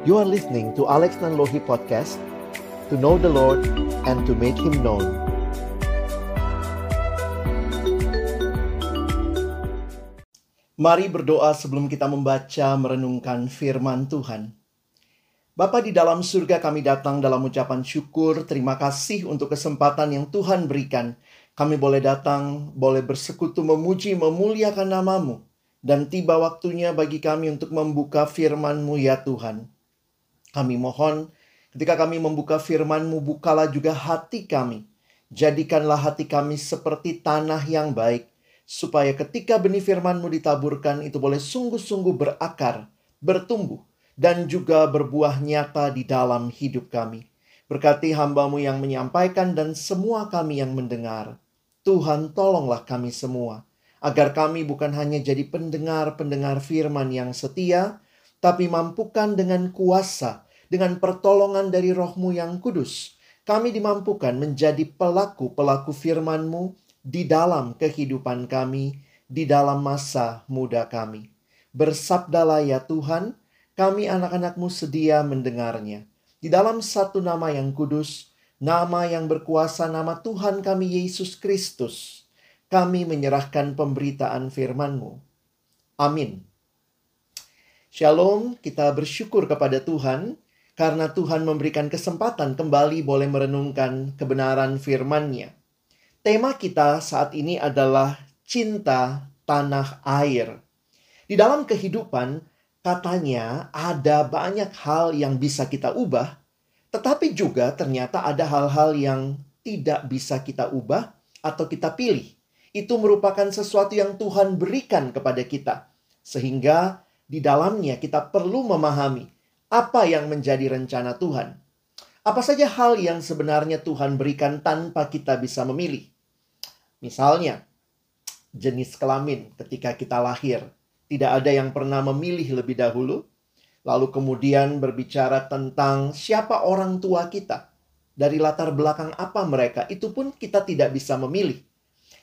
You are listening to Alex Nanlohi Podcast To know the Lord and to make Him known. Mari berdoa sebelum kita membaca merenungkan firman Tuhan. Bapa di dalam surga kami datang dalam ucapan syukur Terima kasih untuk kesempatan yang Tuhan berikan. Kami boleh datang, boleh bersekutu memuji, memuliakan namamu. Dan tiba waktunya bagi kami untuk membuka firman-Mu ya Tuhan. Kami mohon ketika kami membuka firman-Mu, bukalah juga hati kami. Jadikanlah hati kami seperti tanah yang baik, supaya ketika benih firman-Mu ditaburkan itu boleh sungguh-sungguh berakar, bertumbuh, dan juga berbuah nyata di dalam hidup kami. Berkati hambamu yang menyampaikan dan semua kami yang mendengar. Tuhan tolonglah kami semua agar kami bukan hanya jadi pendengar-pendengar firman yang setia, tapi mampukan dengan kuasa, dengan pertolongan dari rohmu yang kudus, kami dimampukan menjadi pelaku-pelaku firman-Mu di dalam kehidupan kami, di dalam masa muda kami. Bersabdalah ya Tuhan, kami anak-anakmu sedia mendengarnya. Di dalam satu nama yang kudus, nama yang berkuasa, nama Tuhan kami Yesus Kristus, kami menyerahkan pemberitaan firman-Mu. Amin. Shalom, kita bersyukur kepada Tuhan karena Tuhan memberikan kesempatan kembali boleh merenungkan kebenaran firman-Nya. Tema kita saat ini adalah cinta tanah air. Di dalam kehidupan, katanya ada banyak hal yang bisa kita ubah, tetapi juga ternyata ada hal-hal yang tidak bisa kita ubah atau kita pilih itu merupakan sesuatu yang Tuhan berikan kepada kita. Sehingga di dalamnya kita perlu memahami apa yang menjadi rencana Tuhan. Apa saja hal yang sebenarnya Tuhan berikan tanpa kita bisa memilih. Misalnya, jenis kelamin ketika kita lahir. Tidak ada yang pernah memilih lebih dahulu. Lalu kemudian berbicara tentang siapa orang tua kita. Dari latar belakang apa mereka, itu pun kita tidak bisa memilih.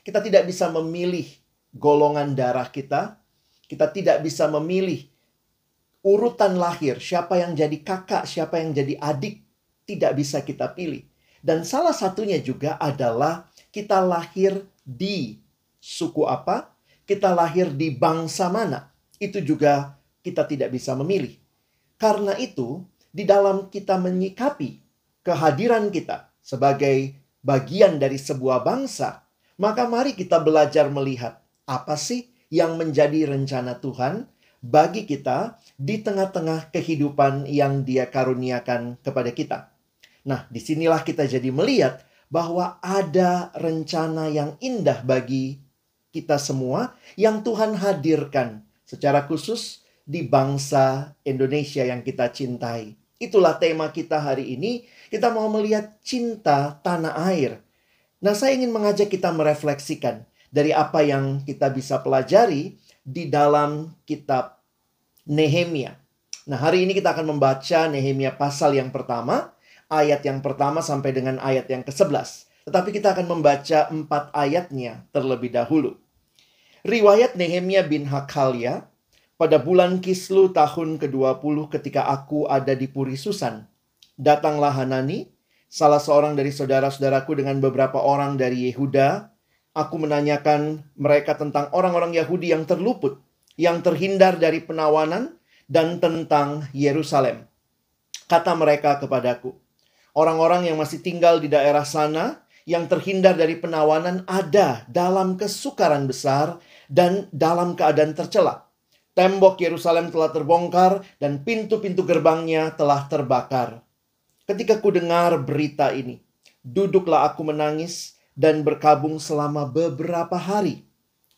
Kita tidak bisa memilih golongan darah kita. Kita tidak bisa memilih urutan lahir, siapa yang jadi kakak, siapa yang jadi adik, tidak bisa kita pilih. Dan salah satunya juga adalah kita lahir di suku apa, kita lahir di bangsa mana. Itu juga kita tidak bisa memilih. Karena itu, di dalam kita menyikapi kehadiran kita sebagai bagian dari sebuah bangsa, maka mari kita belajar melihat apa sih yang menjadi rencana Tuhan bagi kita di tengah-tengah kehidupan yang Dia karuniakan kepada kita. Nah, di sinilah kita jadi melihat bahwa ada rencana yang indah bagi kita semua yang Tuhan hadirkan secara khusus di bangsa Indonesia yang kita cintai. Itulah tema kita hari ini. Kita mau melihat cinta tanah air Nah, saya ingin mengajak kita merefleksikan dari apa yang kita bisa pelajari di dalam kitab Nehemia. Nah, hari ini kita akan membaca Nehemia pasal yang pertama, ayat yang pertama sampai dengan ayat yang ke-11. Tetapi kita akan membaca empat ayatnya terlebih dahulu. Riwayat Nehemia bin Hakalia pada bulan Kislu tahun ke-20 ketika aku ada di Puri Susan. Datanglah Hanani, salah seorang dari saudara-saudaraku dengan beberapa orang dari Yehuda. Aku menanyakan mereka tentang orang-orang Yahudi yang terluput, yang terhindar dari penawanan, dan tentang Yerusalem. Kata mereka kepadaku, orang-orang yang masih tinggal di daerah sana, yang terhindar dari penawanan ada dalam kesukaran besar dan dalam keadaan tercela. Tembok Yerusalem telah terbongkar dan pintu-pintu gerbangnya telah terbakar. Ketika ku dengar berita ini, duduklah aku menangis dan berkabung selama beberapa hari.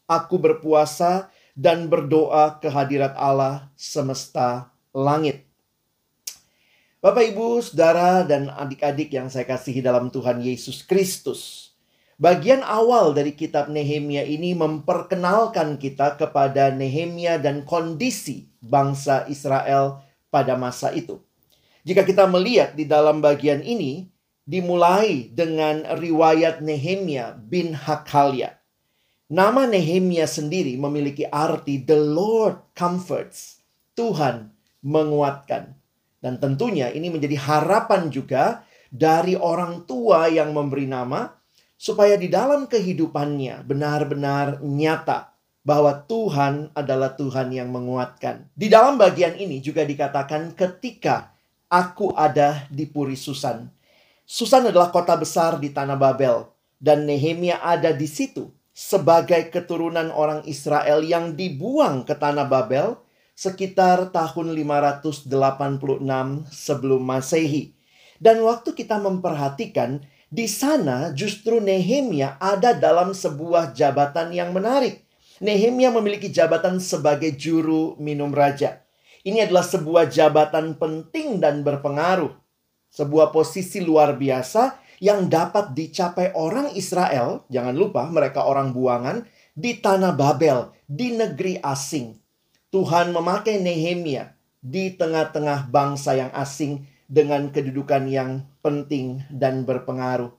Aku berpuasa dan berdoa ke hadirat Allah semesta langit. Bapak, Ibu, Saudara, dan adik-adik yang saya kasihi dalam Tuhan Yesus Kristus. Bagian awal dari kitab Nehemia ini memperkenalkan kita kepada Nehemia dan kondisi bangsa Israel pada masa itu. Jika kita melihat di dalam bagian ini, dimulai dengan riwayat Nehemia bin Hakalia. Nama Nehemia sendiri memiliki arti The Lord comforts. Tuhan menguatkan. Dan tentunya ini menjadi harapan juga dari orang tua yang memberi nama, supaya di dalam kehidupannya benar-benar nyata bahwa Tuhan adalah Tuhan yang menguatkan. Di dalam bagian ini juga dikatakan ketika aku ada di Puri Susan. Susan adalah kota besar di tanah Babel dan Nehemia ada di situ sebagai keturunan orang Israel yang dibuang ke tanah Babel sekitar tahun 586 sebelum Masehi. Dan waktu kita memperhatikan, di sana justru Nehemia ada dalam sebuah jabatan yang menarik. Nehemia memiliki jabatan sebagai juru minum raja. Ini adalah sebuah jabatan penting dan berpengaruh. Sebuah posisi luar biasa yang dapat dicapai orang Israel, jangan lupa mereka orang buangan, di tanah Babel, di negeri asing. Tuhan memakai Nehemia di tengah-tengah bangsa yang asing dengan kedudukan yang penting dan berpengaruh.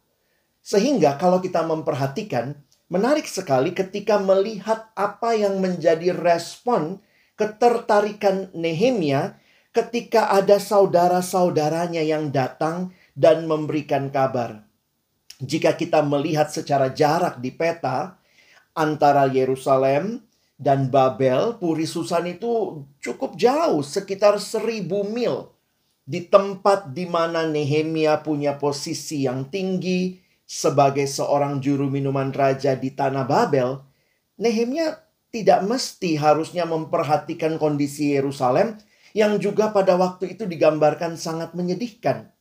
Sehingga kalau kita memperhatikan, menarik sekali ketika melihat apa yang menjadi respon ketertarikan Nehemia ketika ada saudara-saudaranya yang datang dan memberikan kabar. Jika kita melihat secara jarak di peta antara Yerusalem dan Babel, Puri Susan itu cukup jauh, sekitar seribu mil. Di tempat di mana Nehemia punya posisi yang tinggi sebagai seorang juru minuman raja di tanah Babel, Nehemia tidak mesti harusnya memperhatikan kondisi Yerusalem yang juga pada waktu itu digambarkan sangat menyedihkan.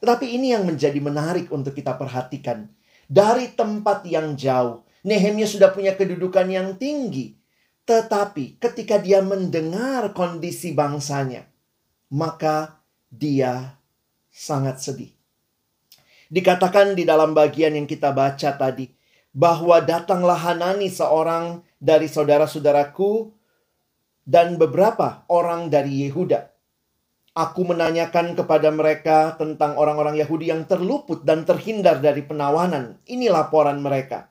Tetapi ini yang menjadi menarik untuk kita perhatikan. Dari tempat yang jauh, Nehemia sudah punya kedudukan yang tinggi tetapi ketika dia mendengar kondisi bangsanya, maka dia sangat sedih. Dikatakan di dalam bagian yang kita baca tadi, bahwa datanglah Hanani seorang dari saudara-saudaraku dan beberapa orang dari Yehuda. Aku menanyakan kepada mereka tentang orang-orang Yahudi yang terluput dan terhindar dari penawanan. Ini laporan mereka.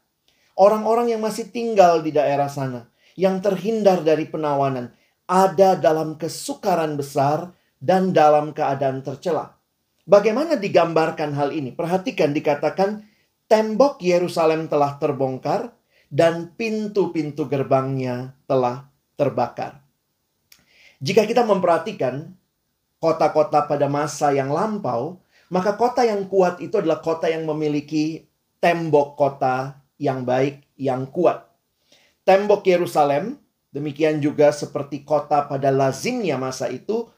Orang-orang yang masih tinggal di daerah sana yang terhindar dari penawanan ada dalam kesukaran besar dan dalam keadaan tercela. Bagaimana digambarkan hal ini? Perhatikan dikatakan tembok Yerusalem telah terbongkar dan pintu-pintu gerbangnya telah terbakar. Jika kita memperhatikan kota-kota pada masa yang lampau, maka kota yang kuat itu adalah kota yang memiliki tembok kota yang baik, yang kuat tembok Yerusalem, demikian juga seperti kota pada lazimnya masa itu,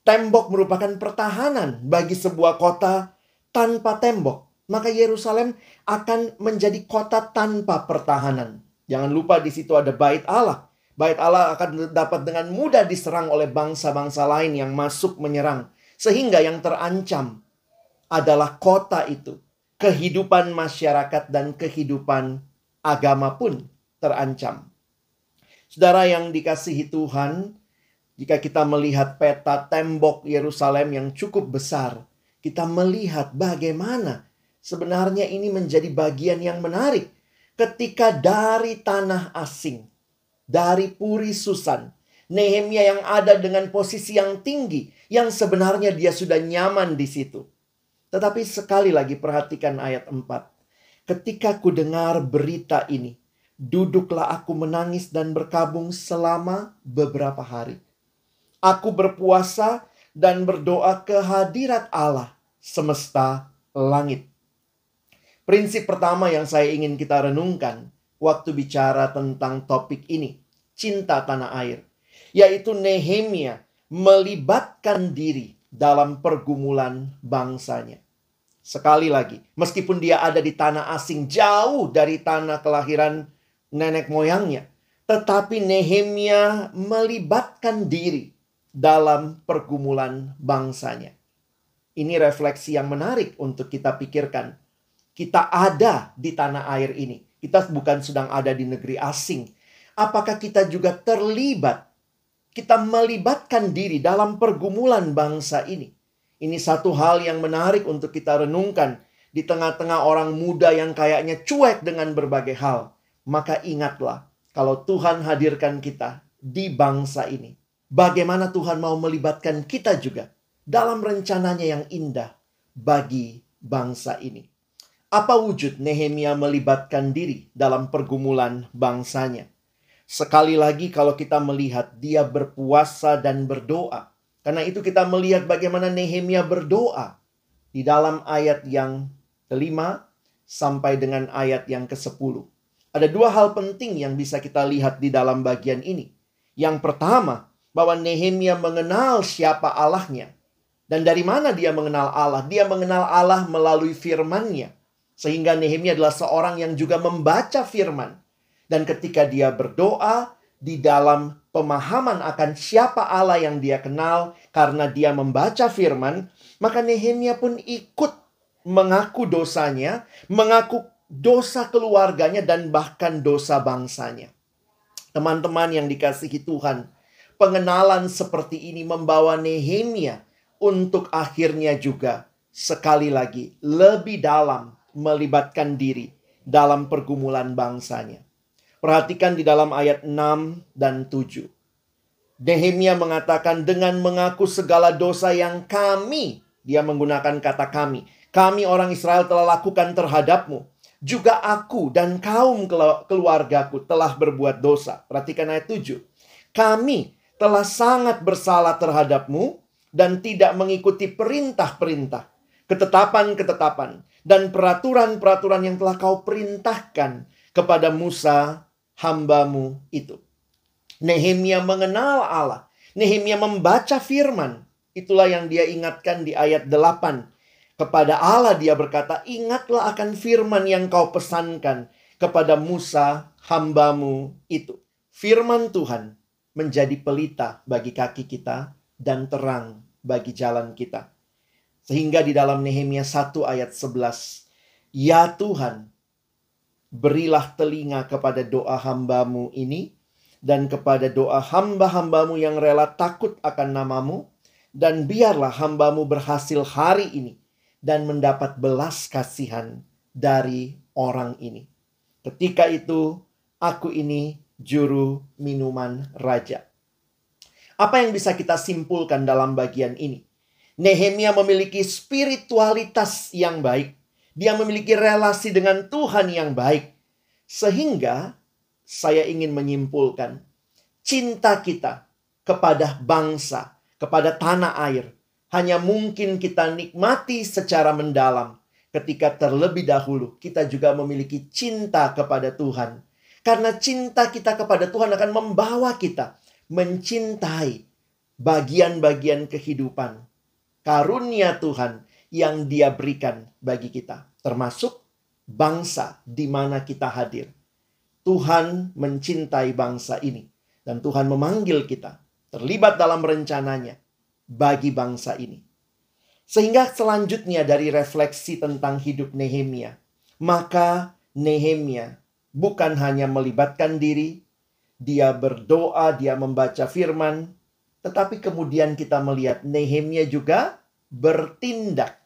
tembok merupakan pertahanan bagi sebuah kota tanpa tembok. Maka Yerusalem akan menjadi kota tanpa pertahanan. Jangan lupa di situ ada bait Allah. Bait Allah akan dapat dengan mudah diserang oleh bangsa-bangsa lain yang masuk menyerang. Sehingga yang terancam adalah kota itu. Kehidupan masyarakat dan kehidupan agama pun terancam. Saudara yang dikasihi Tuhan, jika kita melihat peta tembok Yerusalem yang cukup besar, kita melihat bagaimana sebenarnya ini menjadi bagian yang menarik ketika dari tanah asing, dari Puri Susan, Nehemia yang ada dengan posisi yang tinggi, yang sebenarnya dia sudah nyaman di situ. Tetapi sekali lagi perhatikan ayat 4. Ketika ku dengar berita ini, Duduklah aku menangis dan berkabung selama beberapa hari. Aku berpuasa dan berdoa ke hadirat Allah semesta langit. Prinsip pertama yang saya ingin kita renungkan waktu bicara tentang topik ini, cinta tanah air, yaitu Nehemia melibatkan diri dalam pergumulan bangsanya. Sekali lagi, meskipun dia ada di tanah asing jauh dari tanah kelahiran nenek moyangnya. Tetapi Nehemia melibatkan diri dalam pergumulan bangsanya. Ini refleksi yang menarik untuk kita pikirkan. Kita ada di tanah air ini. Kita bukan sedang ada di negeri asing. Apakah kita juga terlibat? Kita melibatkan diri dalam pergumulan bangsa ini. Ini satu hal yang menarik untuk kita renungkan di tengah-tengah orang muda yang kayaknya cuek dengan berbagai hal maka ingatlah kalau Tuhan hadirkan kita di bangsa ini. Bagaimana Tuhan mau melibatkan kita juga dalam rencananya yang indah bagi bangsa ini. Apa wujud Nehemia melibatkan diri dalam pergumulan bangsanya? Sekali lagi kalau kita melihat dia berpuasa dan berdoa. Karena itu kita melihat bagaimana Nehemia berdoa di dalam ayat yang kelima sampai dengan ayat yang ke-10. Ada dua hal penting yang bisa kita lihat di dalam bagian ini. Yang pertama, bahwa Nehemia mengenal siapa Allahnya. Dan dari mana dia mengenal Allah? Dia mengenal Allah melalui firman-Nya. Sehingga Nehemia adalah seorang yang juga membaca firman. Dan ketika dia berdoa di dalam pemahaman akan siapa Allah yang dia kenal karena dia membaca firman, maka Nehemia pun ikut mengaku dosanya, mengaku dosa keluarganya dan bahkan dosa bangsanya. Teman-teman yang dikasihi Tuhan, pengenalan seperti ini membawa Nehemia untuk akhirnya juga sekali lagi lebih dalam melibatkan diri dalam pergumulan bangsanya. Perhatikan di dalam ayat 6 dan 7. Nehemia mengatakan dengan mengaku segala dosa yang kami, dia menggunakan kata kami, kami orang Israel telah lakukan terhadapmu. Juga aku dan kaum keluargaku telah berbuat dosa. Perhatikan ayat 7. Kami telah sangat bersalah terhadapmu dan tidak mengikuti perintah-perintah, ketetapan-ketetapan, dan peraturan-peraturan yang telah kau perintahkan kepada Musa hambamu itu. Nehemia mengenal Allah. Nehemia membaca firman. Itulah yang dia ingatkan di ayat 8. Kepada Allah dia berkata, ingatlah akan firman yang kau pesankan kepada Musa hambamu itu. Firman Tuhan menjadi pelita bagi kaki kita dan terang bagi jalan kita. Sehingga di dalam Nehemia 1 ayat 11, Ya Tuhan, berilah telinga kepada doa hambamu ini, dan kepada doa hamba-hambamu yang rela takut akan namamu, dan biarlah hambamu berhasil hari ini, dan mendapat belas kasihan dari orang ini. Ketika itu, aku ini juru minuman raja. Apa yang bisa kita simpulkan dalam bagian ini? Nehemia memiliki spiritualitas yang baik. Dia memiliki relasi dengan Tuhan yang baik. Sehingga saya ingin menyimpulkan cinta kita kepada bangsa, kepada tanah air, hanya mungkin kita nikmati secara mendalam ketika terlebih dahulu kita juga memiliki cinta kepada Tuhan. Karena cinta kita kepada Tuhan akan membawa kita mencintai bagian-bagian kehidupan karunia Tuhan yang Dia berikan bagi kita, termasuk bangsa di mana kita hadir. Tuhan mencintai bangsa ini, dan Tuhan memanggil kita terlibat dalam rencananya bagi bangsa ini. Sehingga selanjutnya dari refleksi tentang hidup Nehemia, maka Nehemia bukan hanya melibatkan diri, dia berdoa, dia membaca firman, tetapi kemudian kita melihat Nehemia juga bertindak.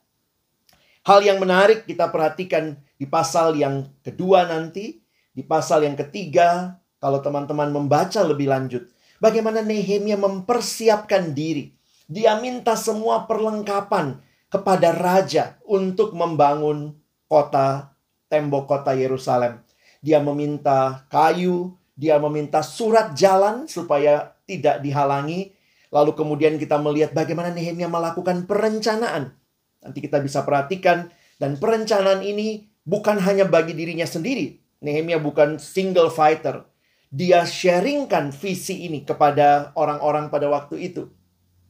Hal yang menarik kita perhatikan di pasal yang kedua nanti, di pasal yang ketiga, kalau teman-teman membaca lebih lanjut, bagaimana Nehemia mempersiapkan diri. Dia minta semua perlengkapan kepada raja untuk membangun kota, tembok kota Yerusalem. Dia meminta kayu, dia meminta surat jalan supaya tidak dihalangi, Lalu kemudian kita melihat bagaimana Nehemia melakukan perencanaan. Nanti kita bisa perhatikan dan perencanaan ini bukan hanya bagi dirinya sendiri. Nehemia bukan single fighter. Dia sharingkan visi ini kepada orang-orang pada waktu itu.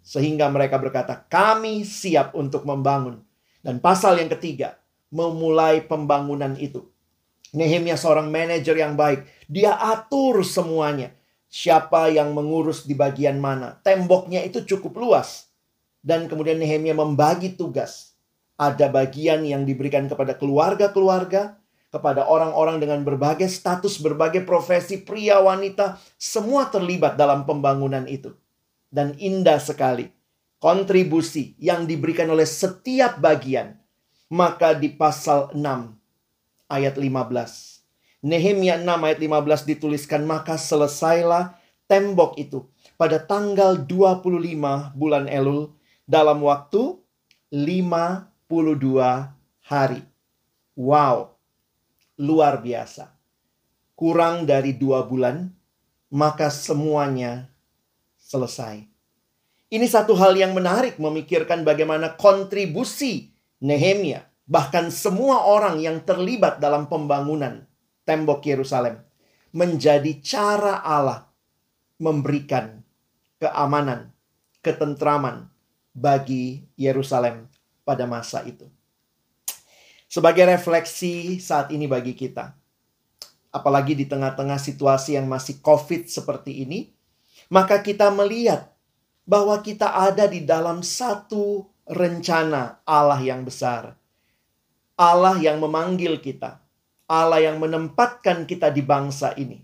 Sehingga mereka berkata, kami siap untuk membangun. Dan pasal yang ketiga, memulai pembangunan itu. Nehemia seorang manajer yang baik. Dia atur semuanya siapa yang mengurus di bagian mana. Temboknya itu cukup luas. Dan kemudian Nehemia membagi tugas. Ada bagian yang diberikan kepada keluarga-keluarga, kepada orang-orang dengan berbagai status, berbagai profesi, pria, wanita, semua terlibat dalam pembangunan itu. Dan indah sekali kontribusi yang diberikan oleh setiap bagian. Maka di pasal 6 ayat 15 Nehemia 6 ayat 15 dituliskan, maka selesailah tembok itu pada tanggal 25 bulan Elul dalam waktu 52 hari. Wow, luar biasa. Kurang dari dua bulan, maka semuanya selesai. Ini satu hal yang menarik memikirkan bagaimana kontribusi Nehemia, bahkan semua orang yang terlibat dalam pembangunan tembok Yerusalem, menjadi cara Allah memberikan keamanan, ketentraman bagi Yerusalem pada masa itu. Sebagai refleksi saat ini bagi kita, apalagi di tengah-tengah situasi yang masih COVID seperti ini, maka kita melihat bahwa kita ada di dalam satu rencana Allah yang besar. Allah yang memanggil kita, Allah yang menempatkan kita di bangsa ini.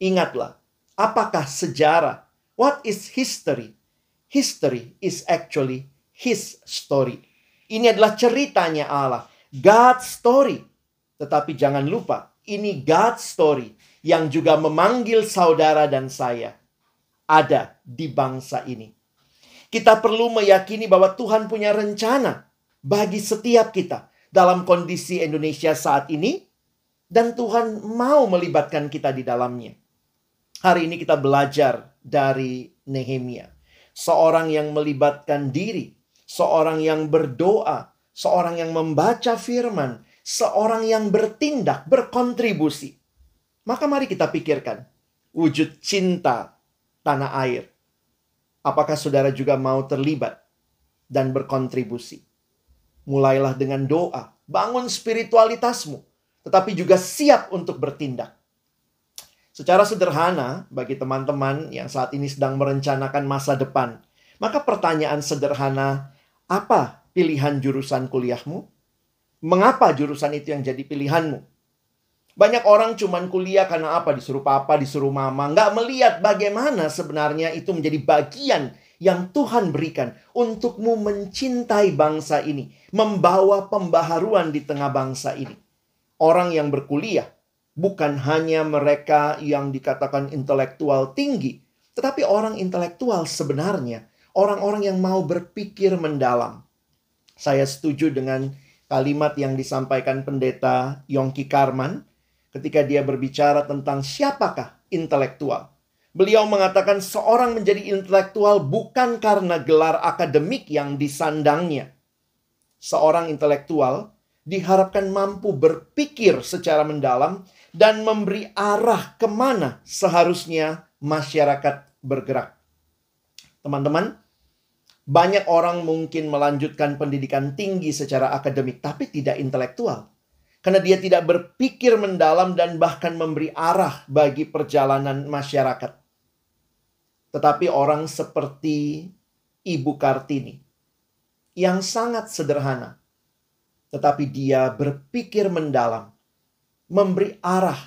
Ingatlah, apakah sejarah? What is history? History is actually his story. Ini adalah ceritanya Allah God's story. Tetapi jangan lupa, ini God's story yang juga memanggil saudara dan saya ada di bangsa ini. Kita perlu meyakini bahwa Tuhan punya rencana bagi setiap kita dalam kondisi Indonesia saat ini dan Tuhan mau melibatkan kita di dalamnya. Hari ini kita belajar dari Nehemia, seorang yang melibatkan diri, seorang yang berdoa, seorang yang membaca firman, seorang yang bertindak, berkontribusi. Maka mari kita pikirkan wujud cinta tanah air. Apakah saudara juga mau terlibat dan berkontribusi? Mulailah dengan doa, bangun spiritualitasmu, tetapi juga siap untuk bertindak. Secara sederhana, bagi teman-teman yang saat ini sedang merencanakan masa depan, maka pertanyaan sederhana, apa pilihan jurusan kuliahmu? Mengapa jurusan itu yang jadi pilihanmu? Banyak orang cuman kuliah karena apa? Disuruh papa, disuruh mama. Nggak melihat bagaimana sebenarnya itu menjadi bagian yang Tuhan berikan untukmu mencintai bangsa ini. Membawa pembaharuan di tengah bangsa ini. Orang yang berkuliah bukan hanya mereka yang dikatakan intelektual tinggi. Tetapi orang intelektual sebenarnya orang-orang yang mau berpikir mendalam saya setuju dengan kalimat yang disampaikan pendeta Yongki Karman ketika dia berbicara tentang siapakah intelektual. Beliau mengatakan seorang menjadi intelektual bukan karena gelar akademik yang disandangnya. Seorang intelektual diharapkan mampu berpikir secara mendalam dan memberi arah ke mana seharusnya masyarakat bergerak. Teman-teman, banyak orang mungkin melanjutkan pendidikan tinggi secara akademik, tapi tidak intelektual. Karena dia tidak berpikir mendalam dan bahkan memberi arah bagi perjalanan masyarakat. Tetapi orang seperti Ibu Kartini, yang sangat sederhana, tetapi dia berpikir mendalam, memberi arah,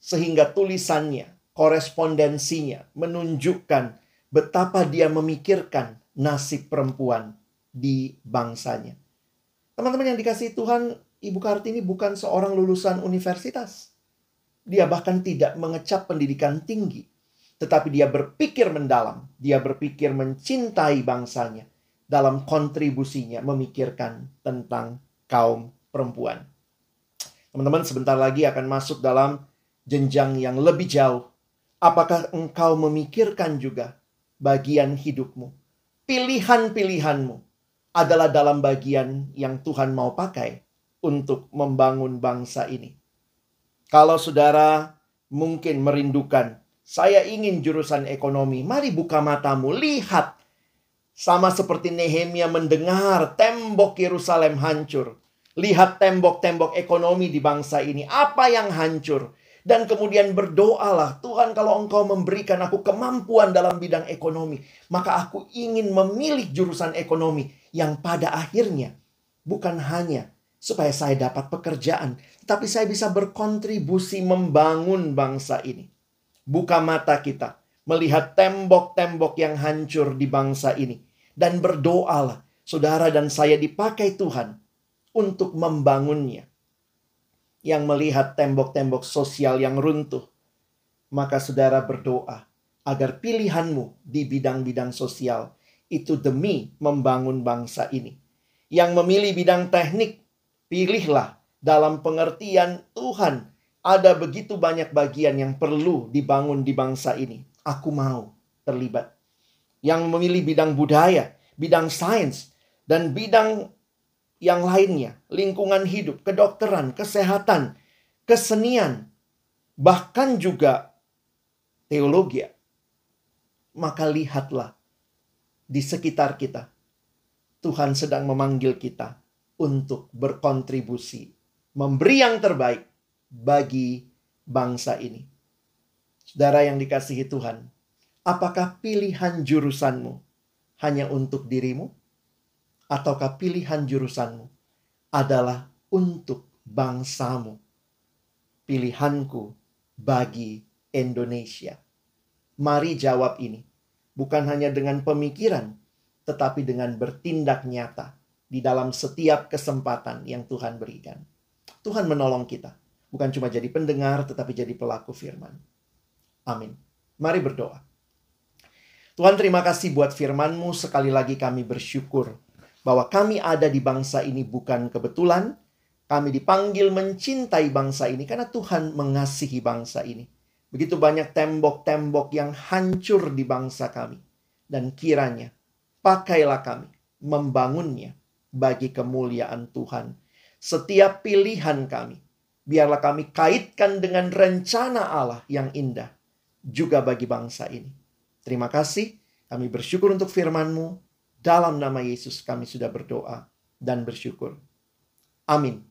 sehingga tulisannya, korespondensinya menunjukkan betapa dia memikirkan nasib perempuan di bangsanya. Teman-teman yang dikasih Tuhan, Ibu Kartini bukan seorang lulusan universitas. Dia bahkan tidak mengecap pendidikan tinggi. Tetapi dia berpikir mendalam. Dia berpikir mencintai bangsanya. Dalam kontribusinya memikirkan tentang kaum perempuan. Teman-teman sebentar lagi akan masuk dalam jenjang yang lebih jauh. Apakah engkau memikirkan juga bagian hidupmu? pilihan-pilihanmu adalah dalam bagian yang Tuhan mau pakai untuk membangun bangsa ini. Kalau saudara mungkin merindukan, saya ingin jurusan ekonomi, mari buka matamu, lihat. Sama seperti Nehemia mendengar tembok Yerusalem hancur. Lihat tembok-tembok ekonomi di bangsa ini. Apa yang hancur? dan kemudian berdoalah, Tuhan kalau engkau memberikan aku kemampuan dalam bidang ekonomi, maka aku ingin memilih jurusan ekonomi yang pada akhirnya bukan hanya supaya saya dapat pekerjaan, tapi saya bisa berkontribusi membangun bangsa ini. Buka mata kita, melihat tembok-tembok yang hancur di bangsa ini, dan berdoalah, saudara dan saya dipakai Tuhan untuk membangunnya yang melihat tembok-tembok sosial yang runtuh, maka saudara berdoa agar pilihanmu di bidang-bidang sosial itu demi membangun bangsa ini. Yang memilih bidang teknik, pilihlah dalam pengertian Tuhan. Ada begitu banyak bagian yang perlu dibangun di bangsa ini. Aku mau terlibat. Yang memilih bidang budaya, bidang sains, dan bidang yang lainnya, lingkungan hidup, kedokteran, kesehatan, kesenian, bahkan juga teologi. Maka lihatlah di sekitar kita. Tuhan sedang memanggil kita untuk berkontribusi, memberi yang terbaik bagi bangsa ini. Saudara yang dikasihi Tuhan, apakah pilihan jurusanmu hanya untuk dirimu? Ataukah pilihan jurusanmu adalah untuk bangsamu? Pilihanku bagi Indonesia. Mari jawab ini bukan hanya dengan pemikiran, tetapi dengan bertindak nyata di dalam setiap kesempatan yang Tuhan berikan. Tuhan menolong kita, bukan cuma jadi pendengar, tetapi jadi pelaku firman. Amin. Mari berdoa. Tuhan terima kasih buat firman-Mu. Sekali lagi kami bersyukur bahwa kami ada di bangsa ini bukan kebetulan. Kami dipanggil mencintai bangsa ini karena Tuhan mengasihi bangsa ini. Begitu banyak tembok-tembok yang hancur di bangsa kami. Dan kiranya pakailah kami membangunnya bagi kemuliaan Tuhan. Setiap pilihan kami, biarlah kami kaitkan dengan rencana Allah yang indah juga bagi bangsa ini. Terima kasih, kami bersyukur untuk firman-Mu. Dalam nama Yesus kami sudah berdoa dan bersyukur. Amin.